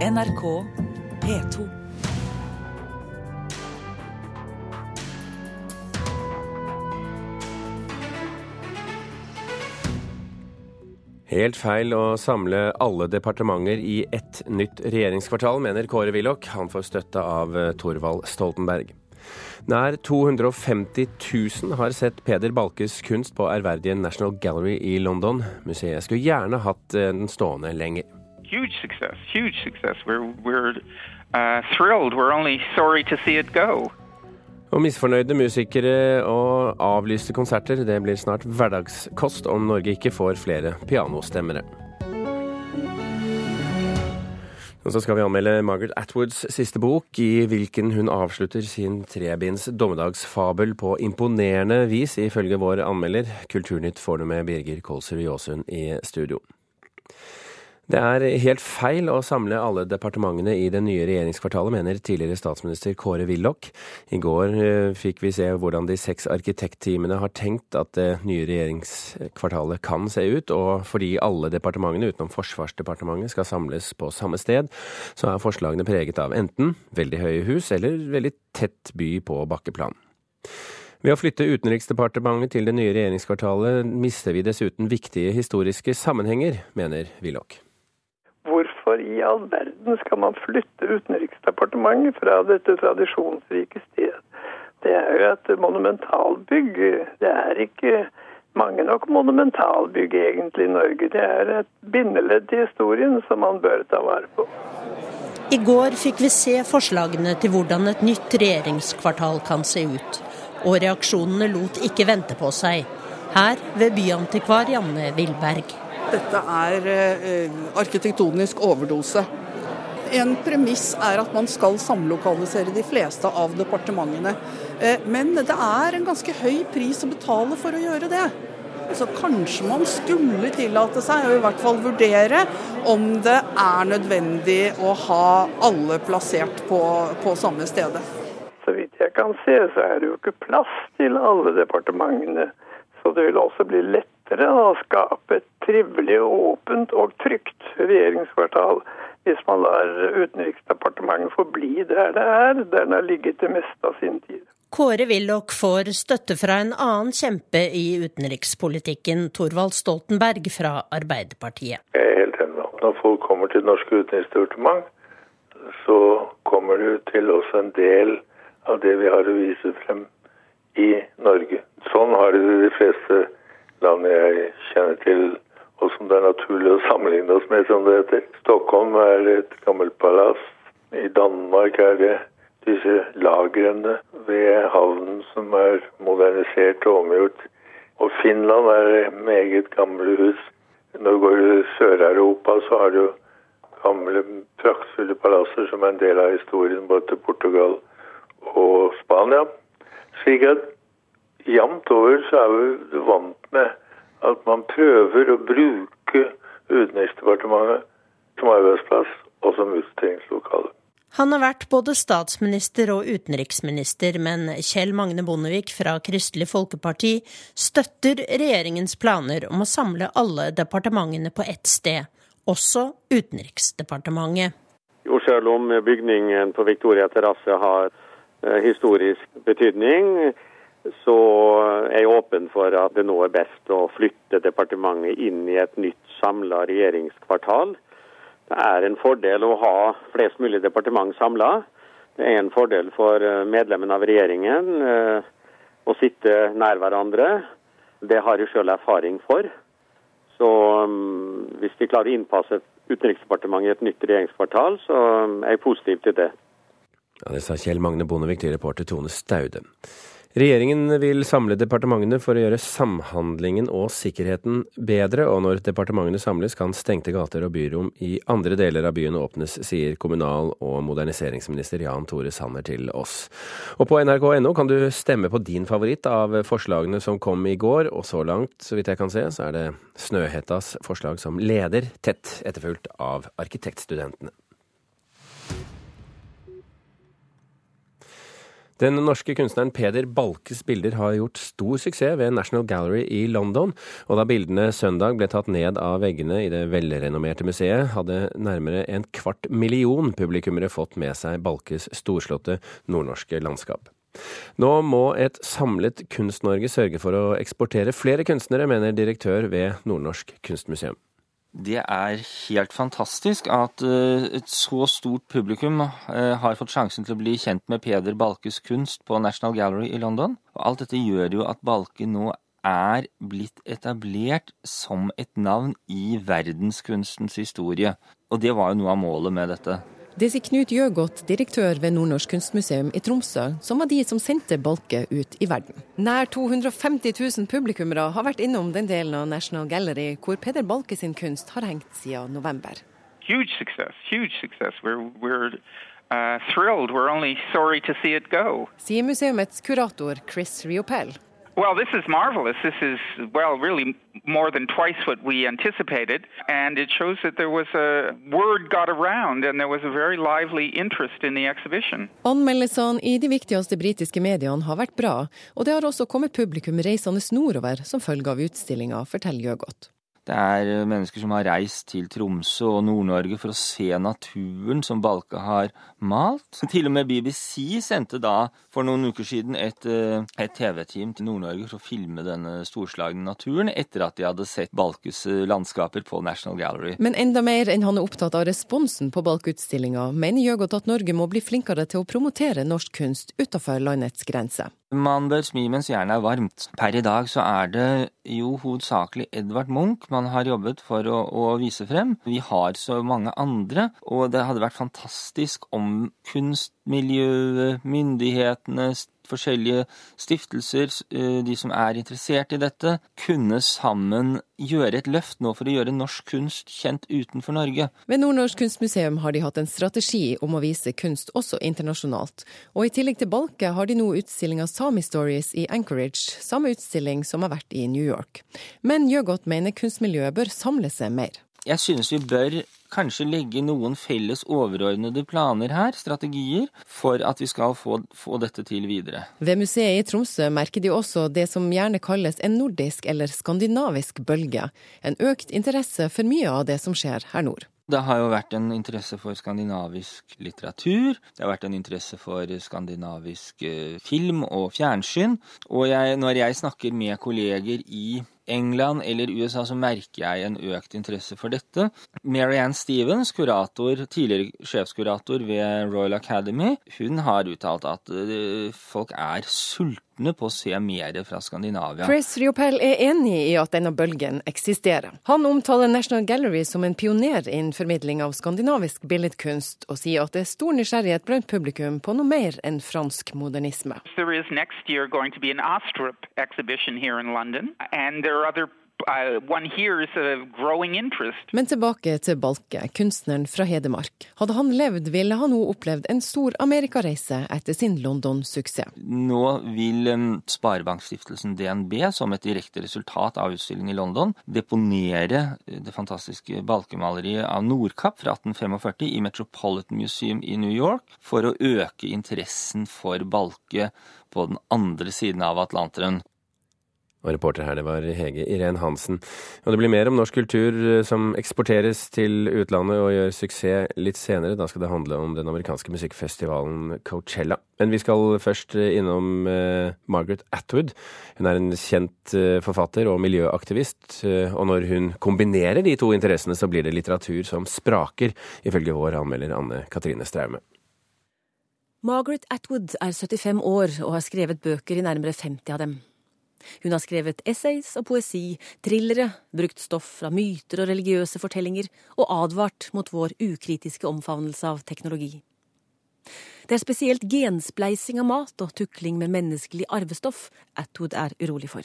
NRK P2. Helt feil å samle alle departementer i ett nytt regjeringskvartal, mener Kåre Willoch. Han får støtte av eh, Thorvald Stoltenberg. Nær 250 000 har sett Peder Balkes kunst på ærverdige National Gallery i London. Museet skulle gjerne hatt eh, den stående lenger. Huge success, huge success. We're, we're uh, thrilled. We're only sorry to see it go. Og misfornøyde musikere og avlyste konserter, det blir snart hverdagskost om Norge ikke får flere pianostemmere. Og så skal vi anmelde Margaret Atwoods siste bok, i hvilken hun avslutter sin trebinds dommedagsfabel på imponerende vis, ifølge vår anmelder. Kulturnytt får du med Birger Kolsrud Jåsund i studio. Det er helt feil å samle alle departementene i det nye regjeringskvartalet, mener tidligere statsminister Kåre Willoch. I går eh, fikk vi se hvordan de seks arkitektteamene har tenkt at det nye regjeringskvartalet kan se ut, og fordi alle departementene utenom Forsvarsdepartementet skal samles på samme sted, så er forslagene preget av enten veldig høye hus eller veldig tett by på bakkeplan. Ved å flytte Utenriksdepartementet til det nye regjeringskvartalet mister vi dessuten viktige historiske sammenhenger, mener Willoch. Hvorfor i all verden skal man flytte Utenriksdepartementet fra dette tradisjonsrike sted? Det er jo et monumentalbygg. Det er ikke mange nok monumentalbygg egentlig i Norge. Det er et bindeledd i historien som man bør ta vare på. I går fikk vi se forslagene til hvordan et nytt regjeringskvartal kan se ut. Og reaksjonene lot ikke vente på seg. Her ved byantikvar Janne Wilberg. Dette er eh, arkitektonisk overdose. En premiss er at man skal samlokalisere de fleste av departementene. Eh, men det er en ganske høy pris å betale for å gjøre det. Så kanskje man skulle tillate seg, og i hvert fall vurdere, om det er nødvendig å ha alle plassert på, på samme stedet. Så vidt jeg kan se, så er det jo ikke plass til alle departementene. Så det vil også bli lettere å skape et trivelig, åpent og trygt regjeringskvartal hvis man lar Utenriksdepartementet forbli der det er, der den har ligget det meste av sin tid. Kåre Willoch får støtte fra en annen kjempe i utenrikspolitikken, Thorvald Stoltenberg fra Arbeiderpartiet. Jeg er helt enig. Når folk kommer til det norske utenriksdepartement, så kommer det til også en del av det vi har å vise frem i Norge. Sånn har det de fleste land jeg kjenner til, og som det er naturlig å sammenligne oss med, som det heter. Stockholm er et gammelt palass. I Danmark er det disse lagrene ved havnen som er modernisert og omgjort. Og Finland er meget gamle hus. Når du går i Sør-Europa, så har du gamle, praktfulle palasser som er en del av historien både til Portugal og Spania. Slik at jevnt over så er vi vant med at man prøver å bruke Utenriksdepartementet som arbeidsplass og som utstillingslokale. Han har vært både statsminister og utenriksminister, men Kjell Magne Bondevik fra Kristelig Folkeparti støtter regjeringens planer om å samle alle departementene på ett sted, også Utenriksdepartementet. Jo, selv om bygningen på Victoria terrasse har eh, historisk betydning, så er jeg åpen for at det nå er best å flytte departementet inn i et nytt samla regjeringskvartal. Det er en fordel å ha flest mulig departement samla. Det er en fordel for eh, medlemmene av regjeringen eh, å sitte nær hverandre. Det har jeg sjøl erfaring for. Så mm, hvis vi klarer å innpasse Utenriksdepartementet i et nytt regjeringskvartal, så mm, er jeg positiv til det. Ja, Det sa Kjell Magne Bondevik til reporter Tone Staude. Regjeringen vil samle departementene for å gjøre samhandlingen og sikkerheten bedre, og når departementene samles kan stengte gater og byrom i andre deler av byen åpnes, sier kommunal- og moderniseringsminister Jan Tore Sanner til oss. Og på nrk.no kan du stemme på din favoritt av forslagene som kom i går, og så langt, så vidt jeg kan se, så er det Snøhettas forslag som leder, tett etterfulgt av arkitektstudentene. Den norske kunstneren Peder Balkes bilder har gjort stor suksess ved National Gallery i London, og da bildene søndag ble tatt ned av veggene i det velrenommerte museet, hadde nærmere en kvart million publikummere fått med seg Balkes storslåtte nordnorske landskap. Nå må et samlet Kunst-Norge sørge for å eksportere flere kunstnere, mener direktør ved Nordnorsk kunstmuseum. Det er helt fantastisk at eh, et så stort publikum eh, har fått sjansen til å bli kjent med Peder Balkes kunst på National Gallery i London. Og alt dette gjør jo at Balke nå er blitt etablert som et navn i verdenskunstens historie. Og det var jo noe av målet med dette. Det sier Knut Gjøgodt, direktør ved Nordnorsk kunstmuseum i Tromsø, som var de som sendte Balke ut i verden. Nær 250 000 publikummere har vært innom den delen av National Gallery hvor Peder Balke sin kunst har hengt siden november. Huge success, huge success. We're, we're uh, thrilled. We're only sorry to see it go. Sier museumets kurator Chris Riopel. Well, this is marvelous. This is, well, really more than twice what we anticipated. And it shows that there was a word got around and there was a very lively interest in the exhibition. Anmeldelsene i de viktigste britiske mediene har vært bra, og det har også kommet publikum reisende nordover som følge av utstillinga, forteller Gjøgodt. Det er eh, mennesker som har reist til Tromsø og Nord-Norge for å se naturen som Balke har malt. Til og med BBC sendte da for noen uker siden et, eh, et TV-team til Nord-Norge for å filme denne storslagne naturen, etter at de hadde sett Balkes eh, landskaper på National Gallery. Men enda mer enn han er opptatt av responsen på Balke-utstillinga, mener Jøgot at Norge må bli flinkere til å promotere norsk kunst utenfor landets grenser. Man bør smi mens jernet er varmt. Per i dag så er det jo hovedsakelig Edvard Munch man har jobbet for å, å, vise frem. Vi har så mange andre, og det hadde vært fantastisk om kunstmiljøet, myndighetene, forskjellige stiftelser, eh, de som er interessert i dette, kunne sammen gjøre et løft nå for å gjøre norsk kunst kjent utenfor Norge. Ved Nordnorsk kunstmuseum har de hatt en strategi om å vise kunst også internasjonalt. Og i tillegg til Balke har de nå utstillinga Sami Stories i Anchorage, samme utstilling som har vært i New York. Men Gjøgodt mener kunstmiljøet bør samle seg mer. Jeg synes vi bør kanskje legge noen felles overordnede planer her, strategier, for at vi skal få, få, dette til videre. Ved museet i Tromsø merker de også det som gjerne kalles en nordisk eller skandinavisk bølge. En økt interesse for mye av det som skjer her nord. Det har jo vært en interesse for skandinavisk litteratur. Det har vært en interesse for skandinavisk eh, film og fjernsyn. Og jeg, når jeg snakker med kolleger i England eller USA så merker jeg en økt interesse for dette. Marianne Stevens, kurator, tidligere sjefskurator ved Royal Academy, hun har uttalt at eh, folk er sultne på å se mer fra Skandinavia. Chris Riopel er enig i at denne bølgen eksisterer. Han omtaler National Gallery som en pioner innen formidling av skandinavisk billedkunst, og sier at det er stor nysgjerrighet blant publikum på noe mer enn fransk modernisme. There is next year going to be an Astrup exhibition here in London, and other Uh, Men tilbake til Balke, kunstneren fra Hedmark. Hadde han levd, ville han nå opplevd en stor amerikareise etter sin London-suksess. Nå vil um, Sparebankstiftelsen DNB, som et direkte resultat av utstillingen i London, deponere uh, det fantastiske balkemaleriet av Nordkapp fra 1845 i Metropolitan Museum i New York, for å øke interessen for Balke på den andre siden av Atlanteren. Og reporter her, det var Hege Irén Hansen. Og det blir mer om norsk kultur eh, som eksporteres til utlandet og gjør suksess litt senere. Da skal det handle om den amerikanske musikkfestivalen Coachella. Men vi skal først eh, innom uh, Margaret Atwood. Hun er en kjent forfatter og miljøaktivist. Og når hun kombinerer de to interessene, så blir det litteratur som spraker, ifølge vår anmelder Anne Katrine Straume. Margaret Atwood er 75 år og har skrevet bøker i nærmere 50 av dem. Hun har skrevet essays og poesi, thrillere, brukt stoff fra myter og religiøse fortellinger, og advart mot vår ukritiske omfavnelse av teknologi. Det er spesielt genspleising av mat og tukling med menneskelig arvestoff Atwood er urolig for.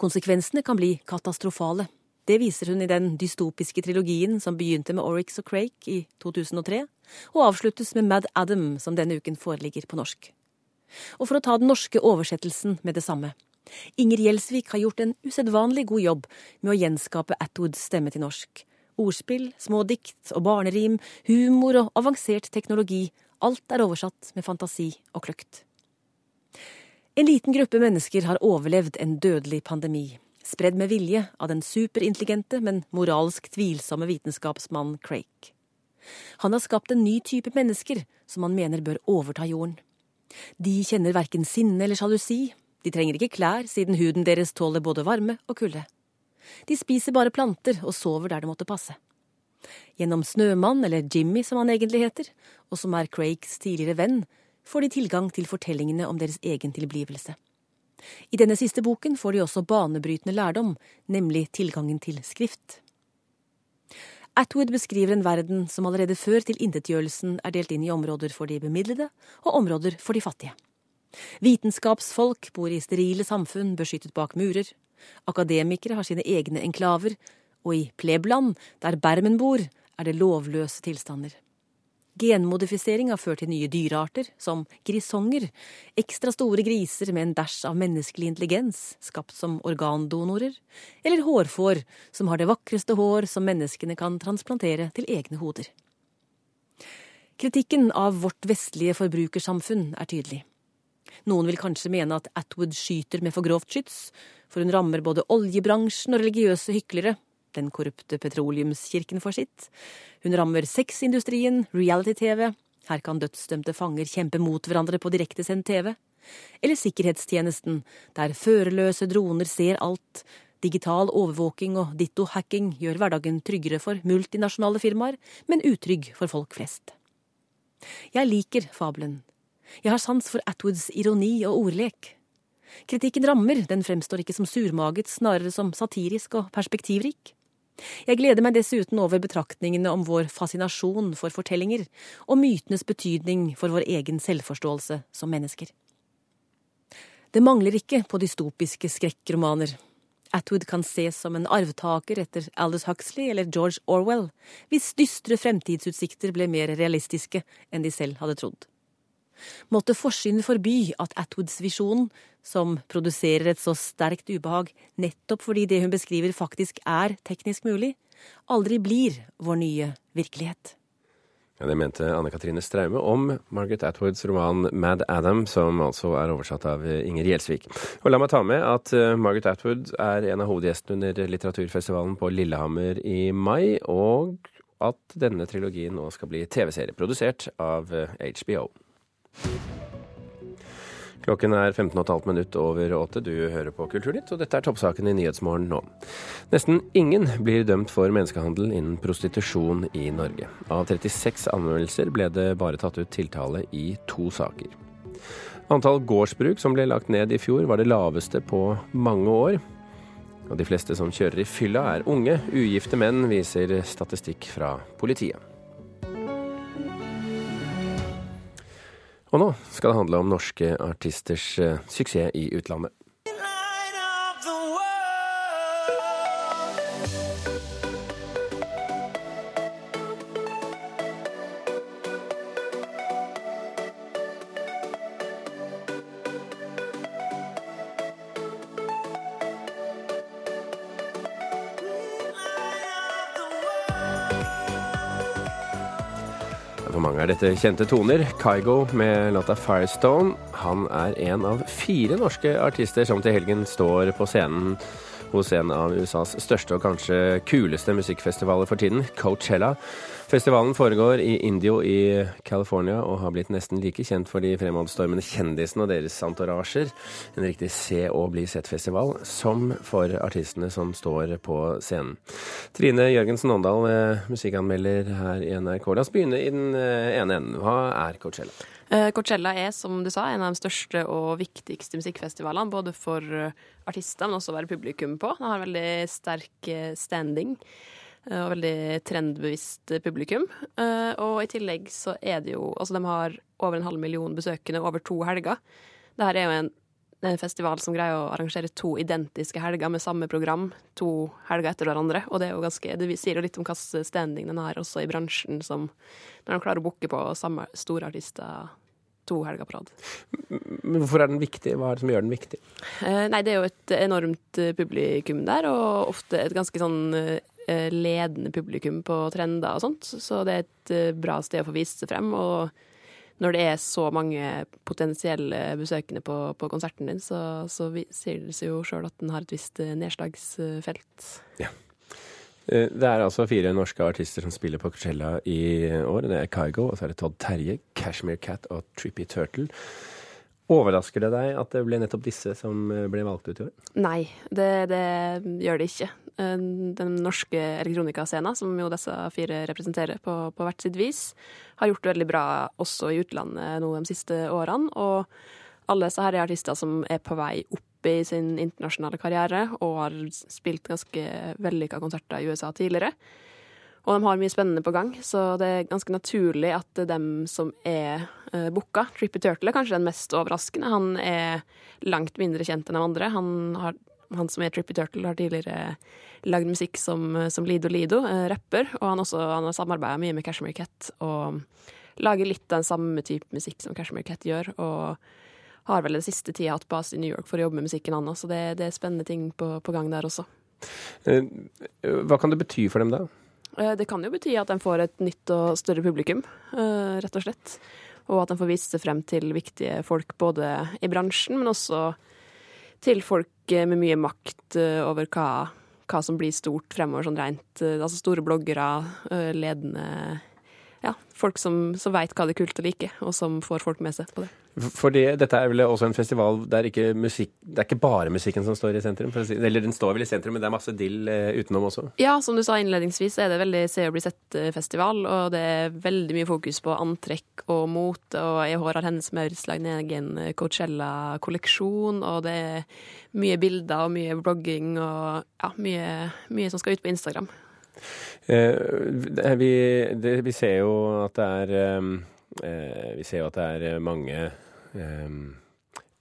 Konsekvensene kan bli katastrofale. Det viser hun i den dystopiske trilogien som begynte med Oryx og Crake i 2003, og avsluttes med Mad Adam, som denne uken foreligger på norsk. Og for å ta den norske oversettelsen med det samme. Inger Gjelsvik har gjort en usedvanlig god jobb med å gjenskape Atwoods stemme til norsk. Ordspill, små dikt og barnerim, humor og avansert teknologi. Alt er oversatt med fantasi og kløkt. En liten gruppe mennesker har overlevd en dødelig pandemi, spredd med vilje av den superintelligente, men moralsk tvilsomme vitenskapsmannen Craig. Han har skapt en ny type mennesker som han mener bør overta jorden. De kjenner verken sinne eller sjalusi, de trenger ikke klær siden huden deres tåler både varme og kulde. De spiser bare planter og sover der det måtte passe. Gjennom Snømann, eller Jimmy som han egentlig heter, og som er Craigs tidligere venn, får de tilgang til fortellingene om deres egen tilblivelse. I denne siste boken får de også banebrytende lærdom, nemlig tilgangen til skrift. Atwood beskriver en verden som allerede før tilintetgjørelsen er delt inn i områder for de bemidlede og områder for de fattige. Vitenskapsfolk bor i sterile samfunn beskyttet bak murer. Akademikere har sine egne enklaver, og i plebland, der Bermen bor, er det lovløse tilstander. Genmodifisering har ført til nye dyrearter, som grisonger, ekstra store griser med en dæsj av menneskelig intelligens, skapt som organdonorer, eller hårfår, som har det vakreste hår som menneskene kan transplantere til egne hoder. Kritikken av vårt vestlige forbrukersamfunn er tydelig. Noen vil kanskje mene at Atwood skyter med for grovt skyts, for hun rammer både oljebransjen og religiøse hyklere, den korrupte petroleumskirken får sitt. Hun rammer sexindustrien, reality-TV, her kan dødsdømte fanger kjempe mot hverandre på direktesendt TV. Eller sikkerhetstjenesten, der førerløse droner ser alt. Digital overvåking og ditto-hacking gjør hverdagen tryggere for multinasjonale firmaer, men utrygg for folk flest. Jeg liker fabelen. Jeg har sans for Atwoods ironi og ordlek. Kritikken rammer, den fremstår ikke som surmaget, snarere som satirisk og perspektivrik. Jeg gleder meg dessuten over betraktningene om vår fascinasjon for fortellinger, og mytenes betydning for vår egen selvforståelse som mennesker. Det mangler ikke på dystopiske skrekkromaner. Atwood kan ses som en arvtaker etter Aldous Huxley eller George Orwell, hvis dystre fremtidsutsikter ble mer realistiske enn de selv hadde trodd måtte forsynet forby at Atwoods visjon, som produserer et så sterkt ubehag nettopp fordi det hun beskriver faktisk er teknisk mulig, aldri blir vår nye virkelighet. Ja, Det mente Anne Katrine Straume om Margaret Atwoods roman 'Mad Adam', som altså er oversatt av Inger Gjelsvik. Og la meg ta med at eh, Margaret Atwood er en av hovedgjestene under litteraturfestivalen på Lillehammer i mai, og at denne trilogien nå skal bli TV-serie, produsert av HBO. Klokken er 15,5 minutt over åtte. Du hører på Kulturnytt, og dette er toppsaken i Nyhetsmorgen nå. Nesten ingen blir dømt for menneskehandel innen prostitusjon i Norge. Av 36 anmeldelser ble det bare tatt ut tiltale i to saker. Antall gårdsbruk som ble lagt ned i fjor, var det laveste på mange år. Og de fleste som kjører i fylla er unge, ugifte menn, viser statistikk fra politiet. Og nå skal det handle om norske artisters eh, suksess i utlandet. For mange er dette kjente toner. Kygo med låta 'Firestone'. Han er en av fire norske artister som til helgen står på scenen hos en av USAs største og kanskje kuleste musikkfestivaler for tiden, Coachella. Festivalen foregår i Indio i California og har blitt nesten like kjent for de fremadstormende kjendisene og deres entorasjer, en riktig se og bli sett-festival, som for artistene som står på scenen. Trine Jørgensen Åndal, eh, musikkanmelder her i NRK. La oss begynne i den eh, ene enden. Hva er Coachella? Eh, Coachella er, som du sa, en av de største og viktigste musikkfestivalene, både for artister, men også å være publikum på. Den har veldig sterk standing og veldig trendbevisst publikum. Og i tillegg så er det jo Altså, de har over en halv million besøkende over to helger. Dette er jo en en festival som greier å arrangere to identiske helger med samme program to helger etter hverandre. Og det er jo ganske, det sier jo litt om hvilken standing den har også i bransjen, som når de klarer å booke på samme store artister to helger på rad. Men hvorfor er den viktig? Hva er det som gjør den viktig? Eh, nei, det er jo et enormt eh, publikum der, og ofte et ganske sånn eh, ledende publikum på trender og sånt. Så det er et eh, bra sted å få vist seg frem. og når det er så mange potensielle besøkende på, på konserten din, så, så sier det seg jo sjøl at den har et visst eh, nedslagsfelt. Ja. Eh, det er altså fire norske artister som spiller på Coachella i år. Det er Kygo, og så er det Todd Terje, Cashmere Cat og Trippy Turtle. Overrasker det deg at det ble nettopp disse som eh, ble valgt ut i år? Nei, det, det gjør det ikke. Eh, den norske elektronikascenen, som jo disse fire representerer på, på, hvert sitt vis, har gjort det veldig bra også i utlandet nå de siste årene. Og alle disse her er artister som er på vei opp i sin internasjonale karriere og har spilt ganske vellykka konserter i USA tidligere. Og de har mye spennende på gang, så det er ganske naturlig at dem som er uh, booka. Trippy Turtle er kanskje den mest overraskende. Han er langt mindre kjent enn de andre. Han, har, han som er Trippy Turtle, har tidligere lagd musikk som, som Lido Lido, uh, rapper. Og han, også, han har samarbeida mye med Cashmere Cat og lager litt den samme type musikk som Cashmere Cat gjør. og har vel den siste tida hatt base i New York for å jobbe med musikken hans, så det, det, er spennende ting på, på gang der også. Eh, hva kan det bety for dem da? Eh, det kan jo bety at de får et nytt og større publikum, eh, rett og slett. Og at de får vise seg frem til viktige folk både i bransjen, men også til folk med mye makt over hva, hva som blir stort fremover, sånn rent. Altså store bloggere, ledende ja, folk som, som veit hva det er kult å like, og som får folk med seg på det. Fordi dette er vel også en festival der ikke musikk, det er ikke bare musikken som står i sentrum? Si, eller den står vel i sentrum, men det er masse dill eh, utenom også? Ja, som du sa innledningsvis, er det veldig se og bli sett-festival. Og det er veldig mye fokus på antrekk og mote. Og i år har Hennes Maurits lagd en egen Coachella-kolleksjon. Og det er mye bilder og mye blogging og ja, mye, mye som skal ut på Instagram. Eh, vi, det, vi, ser jo at det er eh, Vi ser jo at det er mange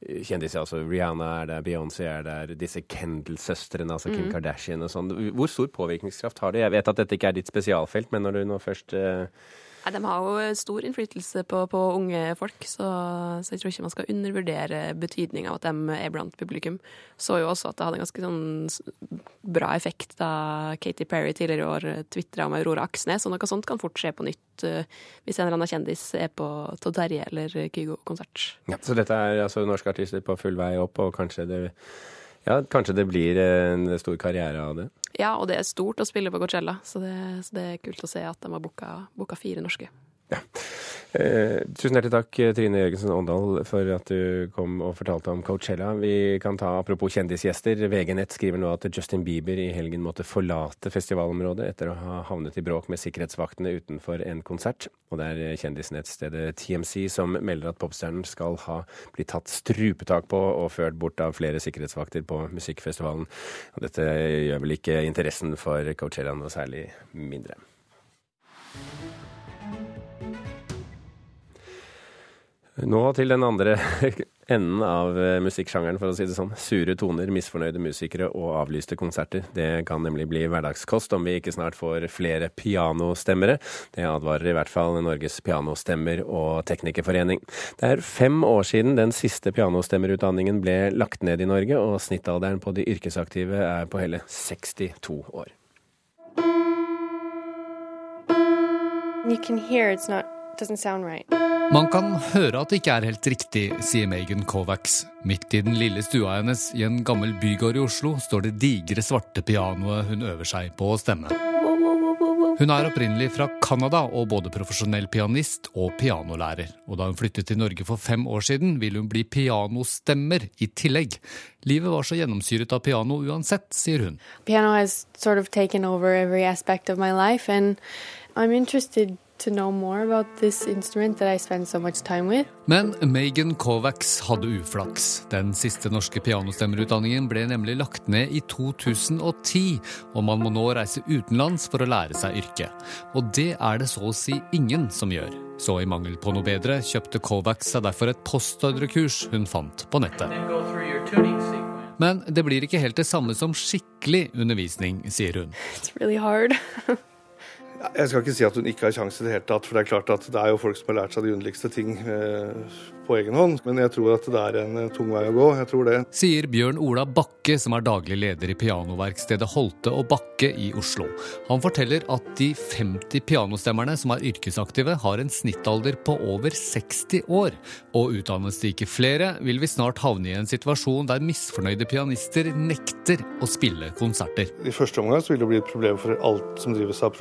kjendiser. altså Rihanna er der, Beyoncé er der, disse Kendal-søstrene, altså Kim mm. Kardashian og sånn. Hvor stor påvirkningskraft har det? Jeg vet at dette ikke er ditt spesialfelt, men når du nå først eh, Nei, De har jo stor innflytelse på, på unge folk, så, så, jeg tror ikke man skal undervurdere betydninga av at de er blant publikum. Så jo også at det hadde en ganske sånn bra effekt da Katy Perry tidligere i år tvitra om Aurora Aksnes, og noe sånt kan fort skje på nytt uh, hvis en eller annen kjendis er på Todd Terje eller Kygo-konsert. Ja, så dette er altså norske artister på full vei opp, og kanskje det ja, kanskje det blir en stor karriere av det? Ja, og det er stort å spille på Coachella, så det, så det er kult å se at de har booka fire norske. Ja. Eh, tusen hjertelig takk, Trine Jørgensen Åndal, for at du kom og fortalte om Coachella. Vi kan ta apropos kjendisgjester. VG Nett skriver nå at Justin Bieber i helgen måtte forlate festivalområdet etter å ha havnet i bråk med sikkerhetsvaktene utenfor en konsert. Og det er kjendisnettstedet TMC som melder at popstjernen skal ha blitt tatt strupetak på og ført bort av flere sikkerhetsvakter på musikkfestivalen. Og dette gjør vel ikke interessen for Coachella noe særlig mindre. Nå til den andre enden av eh, musikksjangeren, for å si det sånn. Sure toner, misfornøyde musikere og avlyste konserter. Det kan nemlig bli hverdagskost om vi ikke snart får flere pianostemmere. Det advarer i hvert fall Norges pianostemmer- og teknikerforening. Det er fem år siden den siste pianostemmerutdanningen ble lagt ned i Norge, og snittalderen på de yrkesaktive er på hele 62 år. You can hear it's not, doesn't sound right. Man kan høre at det ikke er helt riktig, sier Megan Kovacs. Midt i den lille stua hennes i en gammel bygård i Oslo står det digre svarte pianoet hun øver seg på å stemme. Hun er opprinnelig fra Canada og både profesjonell pianist og pianolærer. Og da hun flyttet til Norge for fem år siden, ville hun bli pianostemmer i tillegg. Livet var så gjennomsyret av piano uansett, sier hun. Piano has sort over every aspect of my life, and I'm interested men Megan Kovacs hadde uflaks. Den siste norske pianostemmerutdanningen ble nemlig lagt ned i 2010, og man må nå reise utenlands for å lære seg yrket. Og det er det så å si ingen som gjør. Så i mangel på noe bedre kjøpte Kovacs seg derfor et postordrekurs hun fant på nettet. Men det blir ikke helt det samme som skikkelig undervisning, sier hun. It's really hard. Jeg skal ikke si at hun ikke har sjanse i det hele tatt, for det er klart at det er jo folk som har lært seg de underligste ting eh, på egen hånd. Men jeg tror at det er en eh, tung vei å gå. Jeg tror det. Sier Bjørn Ola Bakke, som er daglig leder i pianoverkstedet Holte og Bakke i Oslo. Han forteller at de 50 pianostemmerne som er yrkesaktive, har en snittalder på over 60 år. Og utdannes det ikke flere, vil vi snart havne i en situasjon der misfornøyde pianister nekter å spille konserter. I første omgang så vil det bli et problem for alt som drives av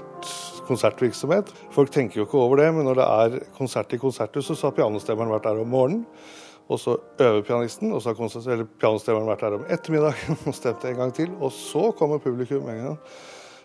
profesjonelt konsertvirksomhet. Folk tenker jo ikke over det, men når det er konsert i konserthuset, så har pianostemmeren vært der om morgenen. Og så øver pianisten, og så har pianostemmeren vært der om ettermiddagen og stemt en gang til. Og så kommer publikum en gang.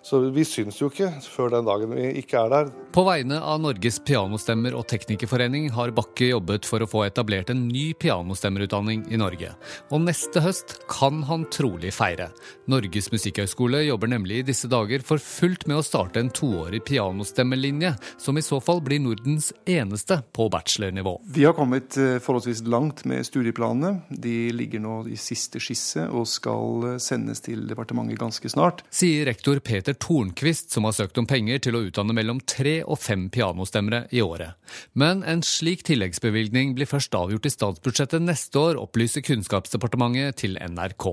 Så vi syns jo ikke før den dagen vi ikke er der. På vegne av Norges pianostemmer og teknikerforening har Bakke jobbet for å få etablert en ny pianostemmerutdanning i Norge. Og neste høst kan han trolig feire. Norges musikkhøgskole jobber nemlig i disse dager for fullt med å starte en toårig pianostemmelinje, som i så fall blir Nordens eneste på bachelornivå. Vi har kommet eh, forholdsvis langt med studieplanene. De ligger nå i siste skisse og skal eh, sendes til departementet ganske snart. Sier rektor Peter Peter Tornquist, som har søkt om penger til å utdanne mellom tre og fem pianostemmere i året. Men en slik tilleggsbevilgning blir først avgjort i statsbudsjettet neste år, opplyser Kunnskapsdepartementet til NRK.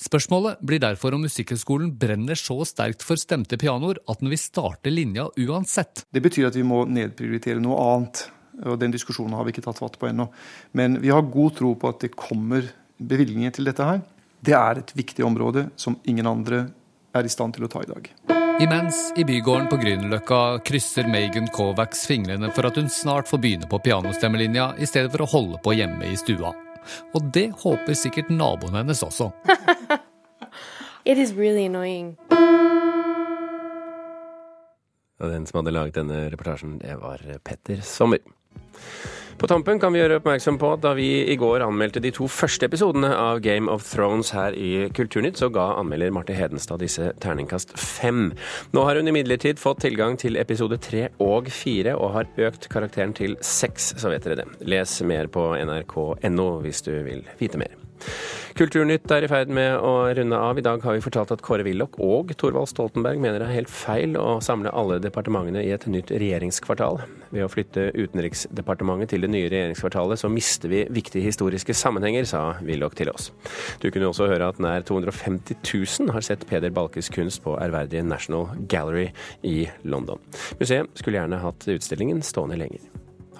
Spørsmålet blir derfor om Musikkhøgskolen brenner så sterkt for stemte pianoer at den vil starte linja uansett. Det betyr at vi må nedprioritere noe annet. og Den diskusjonen har vi ikke tatt fatt på ennå. Men vi har god tro på at det kommer bevilgninger til dette her. Det er et viktig område som ingen andre er i stand til å ta i dag. Imens i bygården på Grünerløkka krysser Megan Kovacs fingrene for at hun snart får begynne på pianostemmelinja i stedet for å holde på hjemme i stua. Og det håper sikkert naboen hennes også. It is really annoying. Den som hadde laget denne reportasjen, det var Petter Sommer. På tampen kan vi gjøre oppmerksom på at da vi i går anmeldte de to første episodene av Game of Thrones her i Kulturnytt, så ga anmelder Marte Hedenstad disse terningkast fem. Nå har hun imidlertid fått tilgang til episode tre og fire, og har økt karakteren til seks, så vet dere det. Les mer på nrk.no hvis du vil vite mer. Kulturnytt er i ferd med å runde av. I dag har vi fortalt at Kåre Willoch og Thorvald Stoltenberg mener det er helt feil å samle alle departementene i et nytt regjeringskvartal. Ved å flytte Utenriksdepartementet til det nye regjeringskvartalet, så mister vi viktige historiske sammenhenger, sa Willoch til oss. Du kunne også høre at nær 250 000 har sett Peder Balkes kunst på ærverdige National Gallery i London. Museet skulle gjerne hatt utstillingen stående lenger.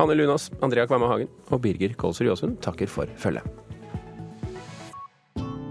Hanne Lunås, Andrea Kvamme Hagen og Birger Kolsrud Jåsund takker for følget.